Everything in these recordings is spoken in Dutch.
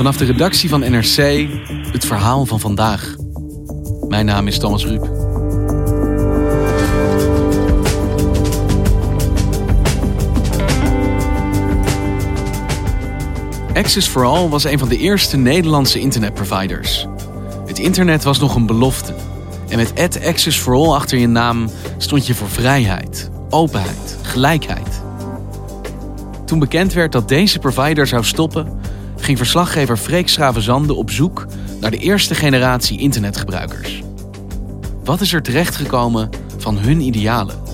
Vanaf de redactie van NRC het verhaal van vandaag. Mijn naam is Thomas Ruip. Access for All was een van de eerste Nederlandse internetproviders. Het internet was nog een belofte. En met Access for All achter je naam stond je voor vrijheid, openheid, gelijkheid. Toen bekend werd dat deze provider zou stoppen, ging verslaggever Freek Schravenzande op zoek naar de eerste generatie internetgebruikers. Wat is er terechtgekomen van hun idealen?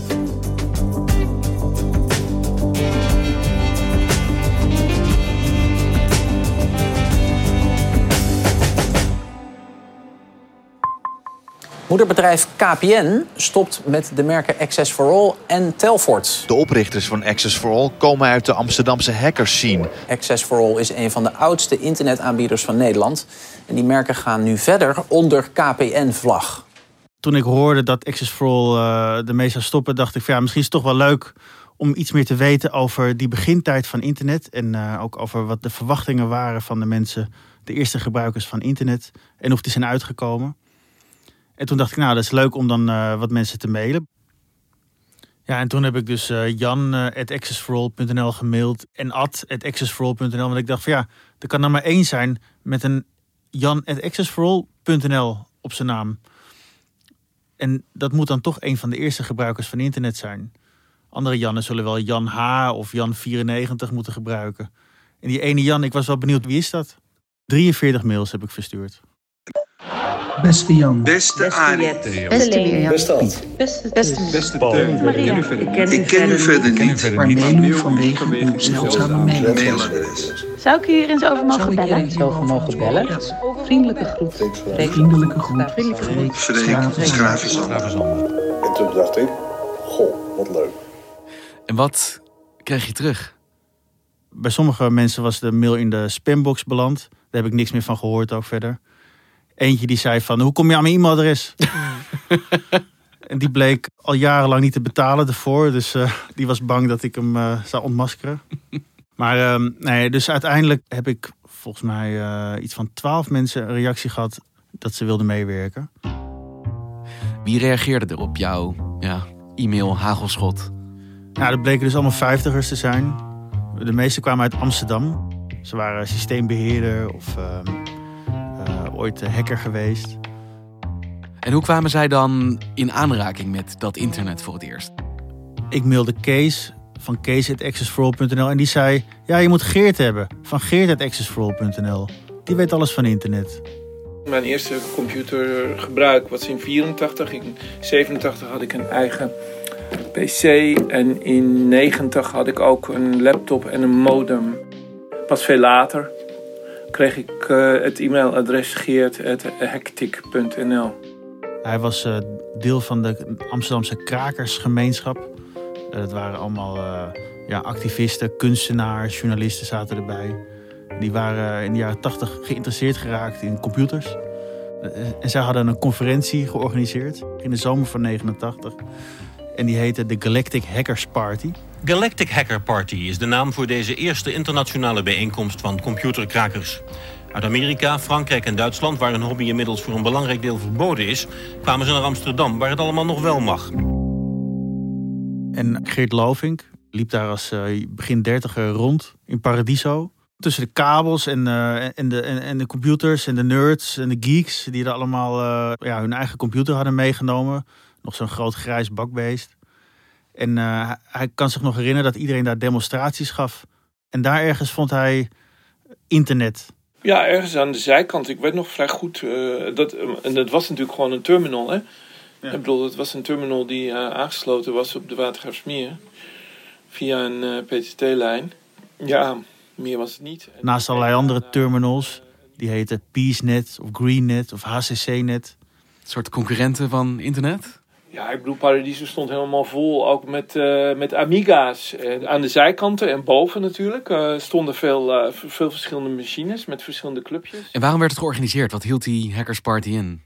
Moederbedrijf KPN stopt met de merken Access for All en Telfort. De oprichters van Access for All komen uit de Amsterdamse hackerscene. Access for All is een van de oudste internetaanbieders van Nederland. En die merken gaan nu verder onder KPN-vlag. Toen ik hoorde dat Access for All uh, ermee zou stoppen, dacht ik van ja, misschien is het toch wel leuk om iets meer te weten over die begintijd van internet. En uh, ook over wat de verwachtingen waren van de mensen, de eerste gebruikers van internet. En of die zijn uitgekomen. En toen dacht ik, nou, dat is leuk om dan uh, wat mensen te mailen. Ja, en toen heb ik dus uh, jan at accessforall.nl gemaild en ad at accessforall.nl. Want ik dacht van ja, er kan er maar één zijn met een jan at accessforall.nl op zijn naam. En dat moet dan toch een van de eerste gebruikers van internet zijn. Andere Jannen zullen wel Jan H of Jan94 moeten gebruiken. En die ene Jan, ik was wel benieuwd, wie is dat? 43 mails heb ik verstuurd. Beste Jan. Beste Arie. Beste Mirjam. Beste Ad. Beste. Ik ken u verder niet. Maar neem u vanwege uw zeldzame mailadres. Zou ik u hier eens over mogen Zou ik bellen? eens over mogen bellen? Vriendelijke groet. Vriendelijke groet. Freek Schravenzand. En toen dacht ik, goh, wat leuk. En wat kreeg je terug? Bij sommige mensen was de mail in de spambox beland. Daar heb ik niks meer van gehoord ook verder. Eentje die zei van, hoe kom je aan mijn e-mailadres? en die bleek al jarenlang niet te betalen ervoor. Dus uh, die was bang dat ik hem uh, zou ontmaskeren. maar uh, nee, dus uiteindelijk heb ik volgens mij uh, iets van twaalf mensen een reactie gehad dat ze wilden meewerken. Wie reageerde er op jouw ja, e-mail hagelschot? Nou, dat bleken dus allemaal vijftigers te zijn. De meeste kwamen uit Amsterdam. Ze waren systeembeheerder of ehm, uh, ooit hacker geweest. En hoe kwamen zij dan in aanraking met dat internet voor het eerst? Ik mailde Kees van kees.accessforall.nl en die zei... ja, je moet Geert hebben van geert.accessforall.nl. Die weet alles van internet. Mijn eerste computergebruik was in 84. In 87 had ik een eigen PC. En in 90 had ik ook een laptop en een modem. Pas veel later kreeg ik uh, het e-mailadres geert.hectic.nl. Hij was uh, deel van de Amsterdamse krakersgemeenschap. Uh, dat waren allemaal ja, activisten, kunstenaars, journalisten zaten erbij. Die waren in de jaren 80 geïnteresseerd geraakt in computers. En zij hadden een conferentie georganiseerd in de zomer van 89. En die heette de Galactic Hackers Party. Galactic Hacker Party is de naam voor deze eerste internationale bijeenkomst van computerkrakers. Uit Amerika, Frankrijk en Duitsland, waar een hobby inmiddels voor een belangrijk deel verboden is, kwamen ze naar Amsterdam, waar het allemaal nog wel mag. En Geert Lovink liep daar als uh, begin dertiger rond in Paradiso. Tussen de kabels en, uh, en, de, en, en, de computers en de nerds en de geeks... die er allemaal uh, ja, hun eigen computer hadden meegenomen. Nog zo'n groot grijs bakbeest. En uh, hij kan zich nog herinneren dat iedereen daar demonstraties gaf. En daar ergens vond hij internet. Ja, ergens aan de zijkant. Ik weet nog vrij goed. Uh, dat, en dat was natuurlijk gewoon een terminal. Hè? Ja. Ik bedoel, het was een terminal die uh, aangesloten was op de Watergraafsmeer. Via een PTT-lijn. Ja, meer was het niet. Naast allerlei andere terminals Die heten PeaceNet of GreenNet of HCCNet. Een soort concurrenten van internet? Ja, ik bedoel, Paradiso stond helemaal vol, ook met, eh, met Amiga's. Eh, aan de zijkanten en boven natuurlijk eh, stonden veel, eh, veel verschillende machines met verschillende clubjes. En waarom werd het georganiseerd? Wat hield die Hackers Party in?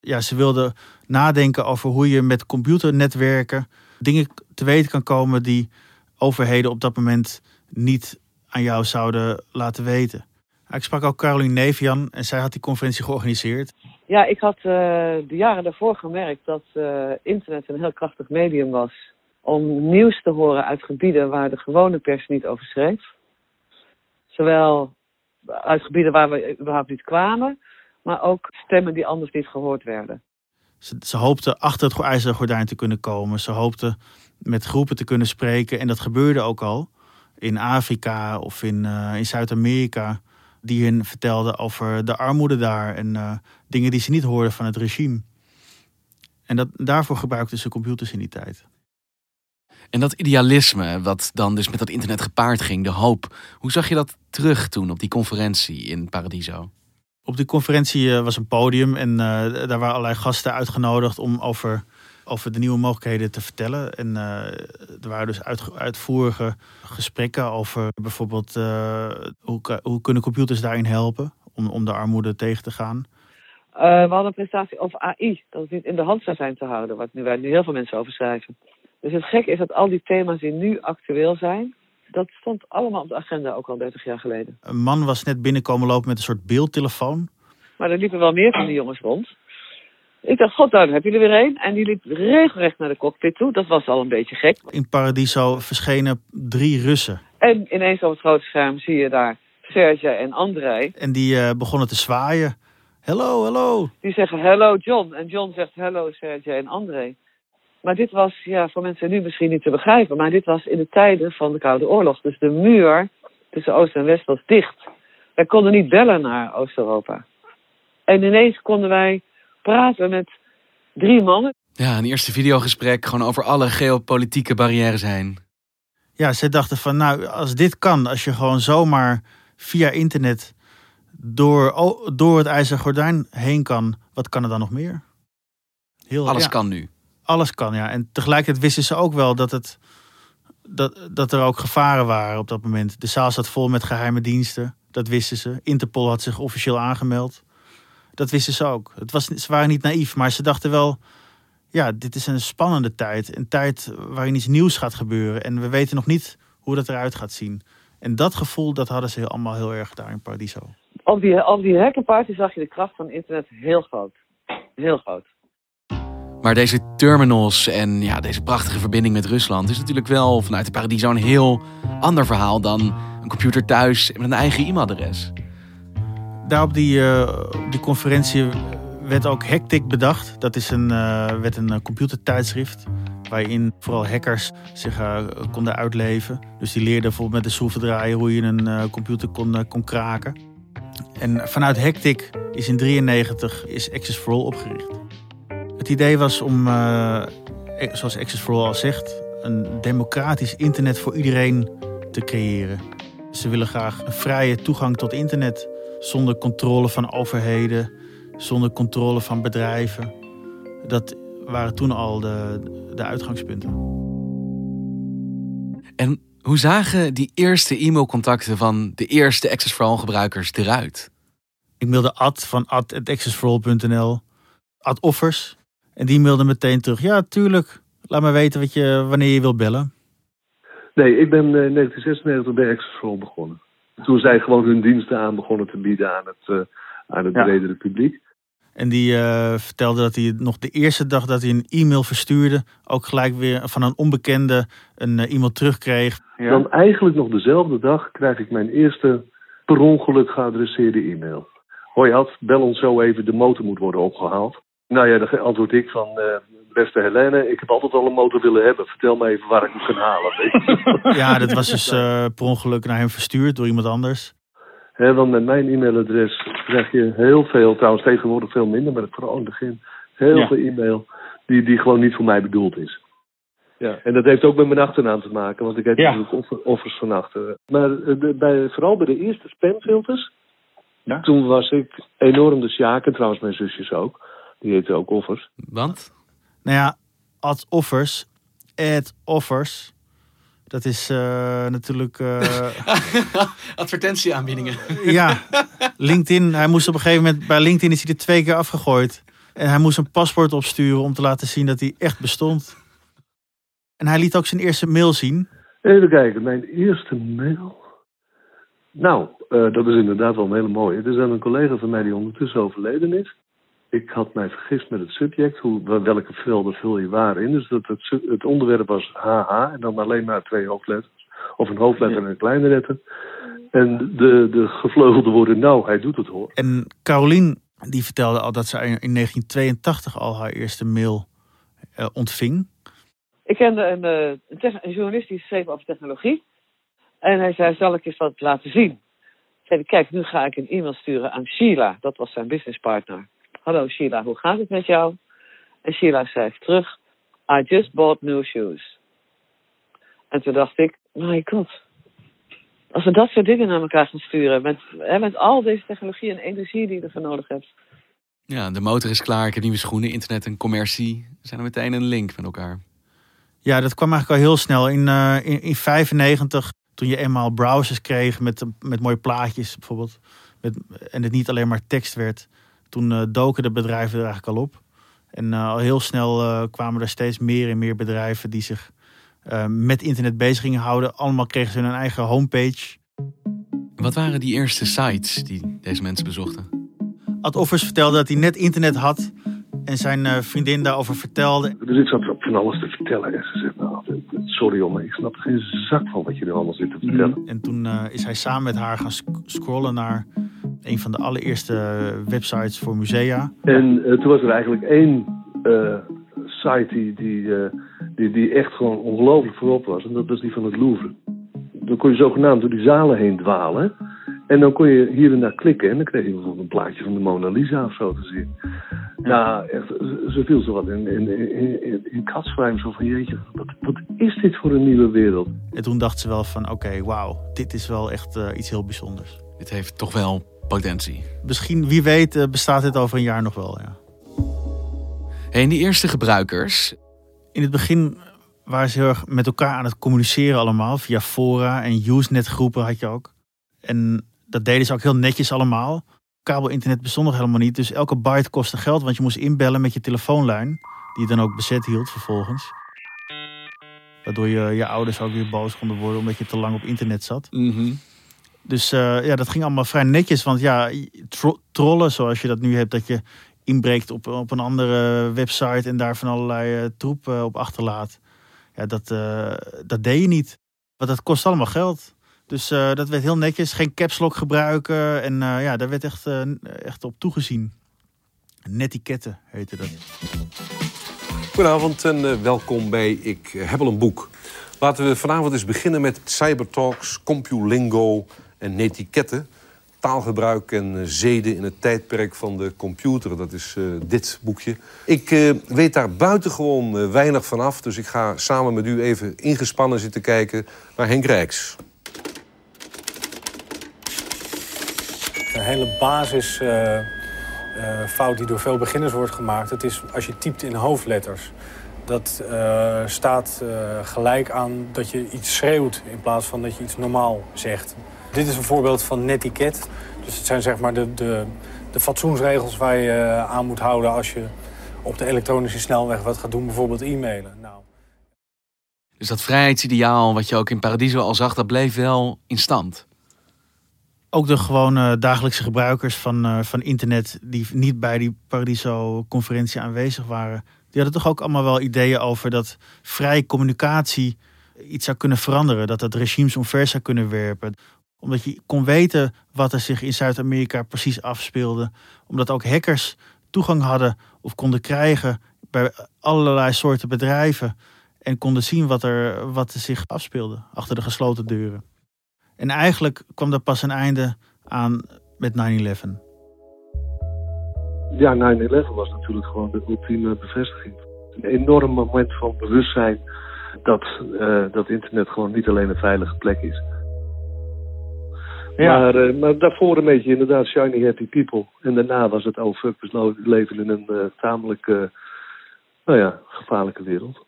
Ja, ze wilden nadenken over hoe je met computernetwerken dingen te weten kan komen die overheden op dat moment niet aan jou zouden laten weten. Ik sprak ook Caroline Nevian en zij had die conferentie georganiseerd. Ja, ik had eh, de jaren daarvoor gemerkt dat eh, internet een heel krachtig medium was om nieuws te horen uit gebieden waar de gewone pers niet over schreef. Zowel uit gebieden waar we überhaupt niet kwamen, maar ook stemmen die anders niet gehoord werden. Ze, ze hoopten achter het ijzeren gordijn te kunnen komen. Ze hoopten met groepen te kunnen spreken. En dat gebeurde ook al in Afrika of in, eh, in Zuid-Amerika. Die hun vertelden over de armoede daar en eh, dingen die ze niet hoorden van het regime. En dat, daarvoor gebruikten ze computers in die tijd. En dat idealisme, wat dan dus met dat internet gepaard ging, de hoop. Hoe zag je dat terug toen op die conferentie in Paradiso? Op die conferentie eh, was een podium en eh, daar waren allerlei gasten uitgenodigd om over, over de nieuwe mogelijkheden te vertellen. En eh, er waren dus uit, uitvoerige gesprekken over bijvoorbeeld eh, hoe, hoe kunnen computers daarin helpen om, om de armoede tegen te gaan. Eh, we hadden een presentatie over AI, dat het niet in de hand zou zijn te houden, wat nu, waar nu heel veel mensen over schrijven. Dus het gekke is dat al die thema's die nu actueel zijn, dat stond allemaal op de agenda ook al 30 jaar geleden. Een man was net binnenkomen lopen met een soort beeldtelefoon. Maar er liepen wel meer van die jongens rond. Ik dacht, god, daar heb je er weer een. En die liep regelrecht naar de cockpit toe. Dat was al een beetje gek. In Paradiso verschenen drie Russen. En ineens op het grote scherm zie je daar Serge en André. En die eh, begonnen te zwaaien. Hello, hello. Die zeggen hello John. En John zegt hello Serge en André. Maar dit was ja, voor mensen nu misschien niet te begrijpen. Maar dit was in de tijden van de Koude Oorlog. Dus de muur tussen Oost en West was dicht. Wij konden niet bellen naar Oost-Europa. En ineens konden wij praten met drie mannen. Ja, een eerste videogesprek gewoon over alle geopolitieke barrières heen. Ja, ze dachten van nou, als dit kan, als je gewoon zomaar via internet door, door het ijzeren gordijn heen kan, wat kan er dan nog meer? Heel, Alles ja, kan nu. Alles kan, ja. En tegelijkertijd wisten ze ook wel dat, het, dat, dat er ook gevaren waren op dat moment. De zaal zat vol met geheime diensten, dat wisten ze. Interpol had zich officieel aangemeld. Dat wisten ze ook. Het was, ze waren niet naïef, maar ze dachten wel... ja, dit is een spannende tijd. Een tijd waarin iets nieuws gaat gebeuren. En we weten nog niet hoe dat eruit gaat zien. En dat gevoel, dat hadden ze heel- allemaal heel erg daar in Paradiso. Op die, op die hackerparty zag je de kracht van internet heel groot. Heel groot. Maar deze terminals en ja, deze prachtige verbinding met Rusland is natuurlijk wel vanuit de Paradiso een heel ander verhaal dan een computer thuis met een eigen e-mailadres. Daar op die, op die conferentie werd ook Hectic bedacht. Dat is een, eh, werd een eh, computertijdschrift waarin vooral hackers zich konden uitleven. Dus die leerden bijvoorbeeld met de schroevendraaier hoe je een computer kon, kon kraken. En vanuit Hectic is in 93 is Access for All opgericht. Het idee was om, eh, zoals Access for All al zegt, een democratisch internet voor iedereen te creëren. Ze willen graag een vrije toegang tot internet zonder controle van overheden, zonder controle van bedrijven. Dat waren toen al de, de uitgangspunten. En hoe zagen die eerste e-mailcontacten van de eerste Access for All gebruikers eruit? Ik mailde Ad van ad.accessforall.nl, Ad Offers. En die mailde meteen terug, ja tuurlijk, laat me weten wat je, wanneer je wilt bellen. Nee, ik ben eh, in 1996 bij Access for All begonnen. Toen zij gewoon hun diensten aan begonnen te bieden aan het, eh, aan het Ja. bredere publiek. En die eh, vertelde dat hij nog de eerste dag dat hij een e-mail verstuurde, ook gelijk weer van een onbekende een eh, e-mail terugkreeg. Dan eigenlijk nog dezelfde dag krijg ik mijn eerste per ongeluk geadresseerde e-mail. Hoi Ad, bel ons zo even, de motor moet worden opgehaald. Nou ja, dan antwoord ik van, beste Helene, ik heb altijd al een motor willen hebben. Vertel me even waar ik hem kan halen. Ja, dat was dus eh, per ongeluk naar hem verstuurd door iemand anders. Hè, want met mijn e-mailadres krijg je heel veel, trouwens tegenwoordig veel minder, maar vooral in het begin, heel Ja. veel e-mail die, die gewoon niet voor mij bedoeld is. Ja, en dat heeft ook met mijn achternaam te maken, want ik heb Ja. natuurlijk offer, offers van achter. Maar eh, de, bij, vooral bij de eerste spamfilters Toen was ik enorm de Sjaak en trouwens mijn zusjes ook. Die heten ook Offers. Want? Nou ja, ad offers, ad offers. Dat is eh, natuurlijk. eh, Advertentieaanbiedingen. ja, LinkedIn. Hij moest op een gegeven moment bij LinkedIn is hij er twee keer afgegooid. En hij moest een paspoort opsturen om te laten zien dat hij echt bestond. En hij liet ook zijn eerste mail zien. Even kijken, mijn eerste mail. Nou, eh, dat is inderdaad wel een hele mooie. Er is dan een collega van mij die ondertussen overleden is. Ik had mij vergist met het subject, hoe, welke velden vul je waar in. Dus dat het, het onderwerp was HH en dan alleen maar twee hoofdletters. Of een hoofdletter en een kleine letter. En de, de gevleugelde woorden, nou, hij doet het hoor. En Carolien die vertelde al dat ze in in 1982 al haar eerste mail eh, ontving. Ik kende een, eh, een, een journalist die schreef over technologie. En hij zei, zal ik eens wat laten zien? Ik zei, kijk, nu ga ik een e-mail sturen aan Sheila. Dat was zijn businesspartner. Hallo Sheila, hoe gaat het met jou? En Sheila schrijft terug, I just bought new shoes. En toen dacht ik, my god. Als we dat soort dingen naar elkaar gaan sturen, met, hè, met al deze technologie en energie die je ervoor nodig hebt. Ja, de motor is klaar. Ik heb nieuwe schoenen. Internet en commercie zijn er meteen een link met elkaar. Ja, dat kwam eigenlijk al heel snel. In, eh in, in 95, toen je eenmaal browsers kreeg met, met mooie plaatjes bijvoorbeeld. Met, en het niet alleen maar tekst werd. Toen eh, doken de bedrijven er eigenlijk al op. En eh, al heel snel eh, kwamen er steeds meer en meer bedrijven die zich eh, met internet bezig gingen houden. Allemaal kregen ze hun eigen homepage. Wat waren die eerste sites die deze mensen bezochten? Ad Offers vertelde dat hij net internet had. En zijn eh, vriendin daarover vertelde. Dus ik zat van alles te vertellen. En ze zegt, nou, sorry jongen, ik snap er geen zak van wat je nu allemaal zit te vertellen. En toen eh, is hij samen met haar gaan sc- scrollen naar een van de allereerste websites voor musea. En eh, toen was er eigenlijk één eh, site die, die, eh, die, die echt gewoon ongelooflijk voorop was. En dat was die van het Louvre. Dan kon je zogenaamd door die zalen heen dwalen. En dan kon je hier en daar klikken. En dan kreeg je bijvoorbeeld een plaatje van de Mona Lisa of zo te zien. Nou, echt, ze viel zo wat in, in, in, in, in katzwijm. Zo van, jeetje, wat, wat is dit voor een nieuwe wereld? En toen dacht ze wel van oké, wauw, dit is wel echt iets heel bijzonders. Dit heeft toch wel potentie. Misschien, wie weet, eh, bestaat dit over een jaar nog wel. Ja. Hey, en die eerste gebruikers, In het begin waren ze heel erg met elkaar aan het communiceren allemaal. Via fora en Usenet groepen had je ook. En dat deden ze ook heel netjes allemaal. Kabelinternet bestond nog helemaal niet. Dus elke byte kostte geld. Want je moest inbellen met je telefoonlijn. Die je dan ook bezet hield vervolgens. Waardoor je, je ouders ook weer boos konden worden. Omdat je te lang op internet zat. Dus eh, ja, dat ging allemaal vrij netjes. Want ja, tro- trollen zoals je dat nu hebt. Dat je inbreekt op, op een andere website. En daar van allerlei eh, troep eh, op achterlaat. Ja, dat, dat deed je niet. Want dat kost allemaal geld. Dus dat werd heel netjes. Geen caps lock gebruiken. En ja, daar werd echt, echt op toegezien. Netiketten heette dat. Goedenavond en welkom bij Ik heb al een boek. Laten we vanavond eens beginnen met cybertalks, compulingo en netiquette. Taalgebruik en eh, zeden in het tijdperk van de computer. Dat is eh, dit boekje. Ik eh, weet daar buitengewoon weinig van af. Dus ik ga samen met u even ingespannen zitten kijken naar Henk Rijks. Een hele basis eh, eh, fout die door veel beginners wordt gemaakt. Het is als je typt in hoofdletters. Dat staat gelijk aan dat je iets schreeuwt in plaats van dat je iets normaal zegt. Dit is een voorbeeld van netiquette. Dus het zijn zeg maar de, de, de fatsoensregels waar je eh, aan moet houden als je op de elektronische snelweg wat gaat doen, bijvoorbeeld e-mailen. Nou, dus dat vrijheidsideaal wat je ook in Paradiso al zag, dat bleef wel in stand. Ook de gewone dagelijkse gebruikers van, eh, van internet. die niet bij die Paradiso-conferentie aanwezig waren. die hadden toch ook allemaal wel ideeën over dat vrije communicatie iets zou kunnen veranderen. Dat dat regimes omver zou kunnen werpen. Omdat je kon weten wat er zich in Zuid-Amerika precies afspeelde. Omdat ook hackers toegang hadden of konden krijgen bij allerlei soorten bedrijven. En konden zien wat er, wat er zich afspeelde achter de gesloten deuren. En eigenlijk kwam er pas een einde aan met 9-11. Ja, 9-11 was natuurlijk gewoon de ultieme bevestiging. Een enorm moment van bewustzijn dat, eh, dat internet gewoon niet alleen een veilige plek is. Ja. Maar, uh, maar daarvoor een beetje inderdaad Shiny Happy People. En daarna was het oh fuck, we leven in een uh, tamelijk, uh, nou ja, gevaarlijke wereld.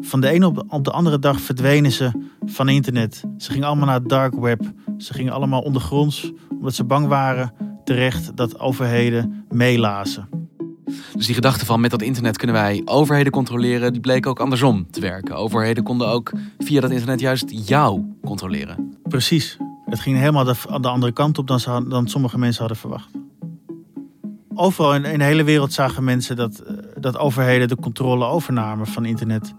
Van de ene op, op de andere dag verdwenen ze van internet. Ze gingen allemaal naar het dark web. Ze gingen allemaal ondergronds, omdat ze bang waren terecht dat overheden meelazen. Dus die gedachte van met dat internet kunnen wij overheden controleren, die bleek ook andersom te werken. Overheden konden ook via dat internet juist jou controleren. Precies. Het ging helemaal de, de andere kant op dan, dan sommige mensen hadden verwacht. Overal in, in, de hele wereld zagen mensen dat, dat overheden de controle overnamen van internet.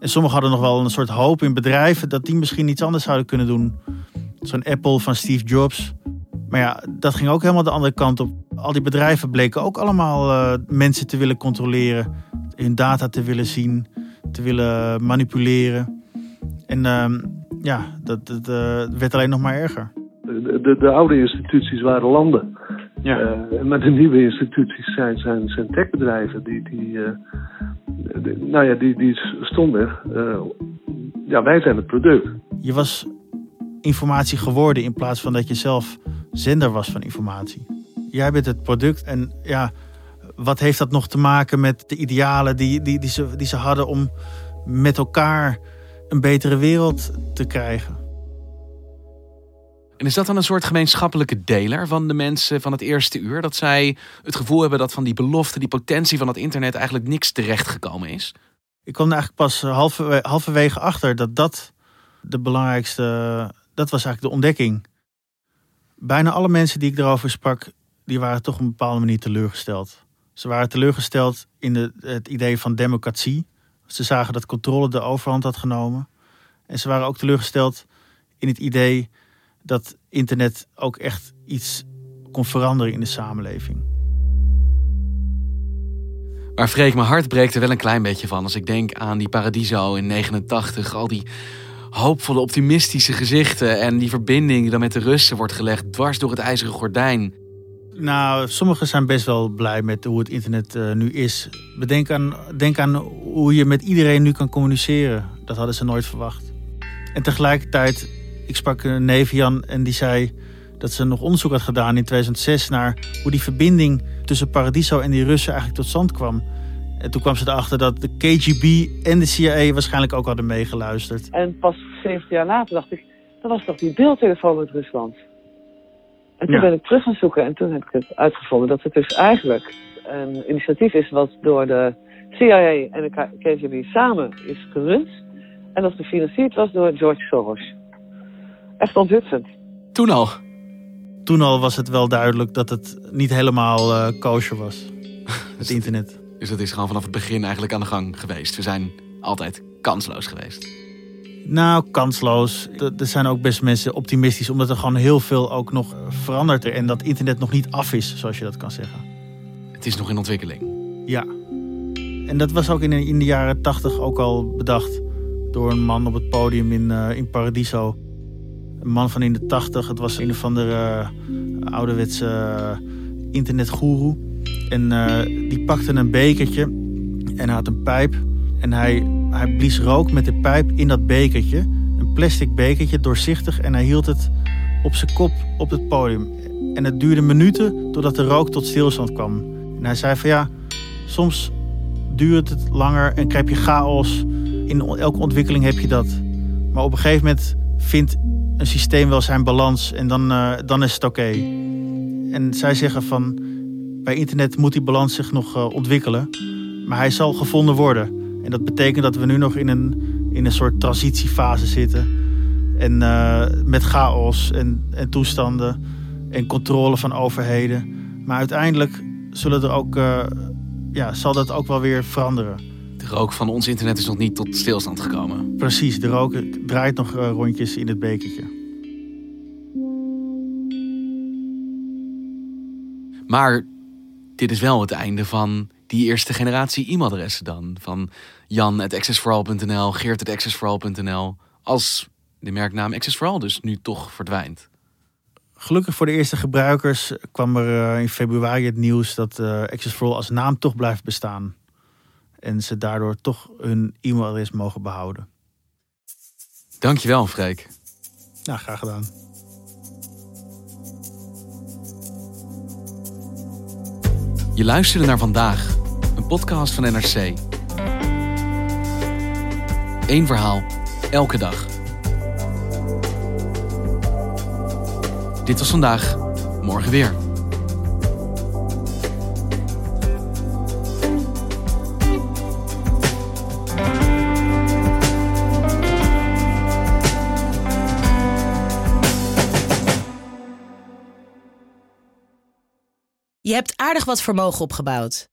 En sommigen hadden nog wel een soort hoop in bedrijven dat die misschien iets anders zouden kunnen doen. Zo'n Apple van Steve Jobs. Maar ja, dat ging ook helemaal de andere kant op. Al die bedrijven bleken ook allemaal uh, mensen te willen controleren, hun data te willen zien, te willen manipuleren. En uh, ja, dat, dat uh, werd alleen nog maar erger. De, de, de oude instituties waren landen. Ja. Uh, maar de nieuwe instituties zijn, zijn, zijn techbedrijven. Die, die, die, nou ja, die, die stonden. ja, wij zijn het product. Je was informatie geworden in plaats van dat je zelf zender was van informatie. Jij bent het product en ja, wat heeft dat nog te maken met de idealen die, die, die, ze, die ze hadden om met elkaar een betere wereld te krijgen? En is dat dan een soort gemeenschappelijke deler van de mensen van het eerste uur? Dat zij het gevoel hebben dat van die belofte, die potentie van het internet eigenlijk niks terechtgekomen is? Ik kwam er eigenlijk pas halverwege, halverwege achter dat dat de belangrijkste, dat was eigenlijk de ontdekking. Bijna alle mensen die ik erover sprak, die waren toch op een bepaalde manier teleurgesteld. Ze waren teleurgesteld in de, het idee van democratie. Ze zagen dat controle de overhand had genomen. En ze waren ook teleurgesteld in het idee dat internet ook echt iets kon veranderen in de samenleving. Maar Freek, mijn hart breekt er wel een klein beetje van als ik denk aan die Paradiso in 89. Al die hoopvolle, optimistische gezichten en die verbinding die dan met de Russen wordt gelegd dwars door het ijzeren gordijn. Nou, sommigen zijn best wel blij met hoe het internet uh, nu is. Bedenk aan, denk aan hoe je met iedereen nu kan communiceren. Dat hadden ze nooit verwacht. En tegelijkertijd, ik sprak een neef Jan en die zei dat ze nog onderzoek had gedaan in 2006 naar hoe die verbinding tussen Paradiso en die Russen eigenlijk tot stand kwam. En toen kwam ze erachter dat de KGB en de CIA waarschijnlijk ook hadden meegeluisterd. En pas 17 jaar later dacht ik, dat was toch die beeldtelefoon met Rusland? En toen Ja. ben ik terug gaan zoeken en toen heb ik het uitgevonden dat het dus eigenlijk een initiatief is wat door de CIA en de KGB samen is gerund. En dat gefinancierd was door George Soros. Echt onthutsend. Toen al. Toen al was het wel duidelijk dat het niet helemaal eh kosher was. Het internet. Dus dat is gewoon vanaf het begin eigenlijk aan de gang geweest. We zijn altijd kansloos geweest. Nou, kansloos. Er zijn ook best mensen optimistisch, omdat er gewoon heel veel ook nog verandert er. En dat internet nog niet af is, zoals je dat kan zeggen. Het is nog in ontwikkeling. Ja. En dat was ook in, de- in de jaren tachtig ook al bedacht door een man op het podium in, eh, in Paradiso. Een man van in de tachtig. Het was een of andere eh, ouderwetse uh, internetgoeroe. En die pakte een bekertje en hij had een pijp. En hij, hij blies rook met de pijp in dat bekertje. Een plastic bekertje, doorzichtig. En hij hield het op zijn kop op het podium. En het duurde minuten totdat de rook tot stilstand kwam. En hij zei van ja, soms duurt het langer en krijg je chaos. In elke ontwikkeling heb je dat. Maar op een gegeven moment vindt een systeem wel zijn balans en dan, eh, dan is het oké. En zij zeggen van bij internet moet die balans zich nog eh, ontwikkelen. Maar hij zal gevonden worden. En dat betekent dat we nu nog in een, in een soort transitiefase zitten. En eh, met chaos en, en toestanden en controle van overheden. Maar uiteindelijk zullen er ook, eh, ja, zal dat ook wel weer veranderen. De rook van ons internet is nog niet tot stilstand gekomen. Precies, de rook draait nog eh, rondjes in het bekertje. Maar dit is wel het einde van die eerste generatie e-mailadressen dan. Van jan.accessforall.nl, geert.accessforall.nl. Als de merknaam Access dus nu toch verdwijnt. Gelukkig voor de eerste gebruikers kwam er eh, in februari het nieuws dat eh, Access for All als naam toch blijft bestaan. En ze daardoor toch hun e-mailadres mogen behouden. Dankjewel, Freek. Ja, graag gedaan. Je luisterde naar vandaag een podcast van NRC. Eén verhaal, elke dag. Dit was vandaag, morgen weer. Je hebt aardig wat vermogen opgebouwd.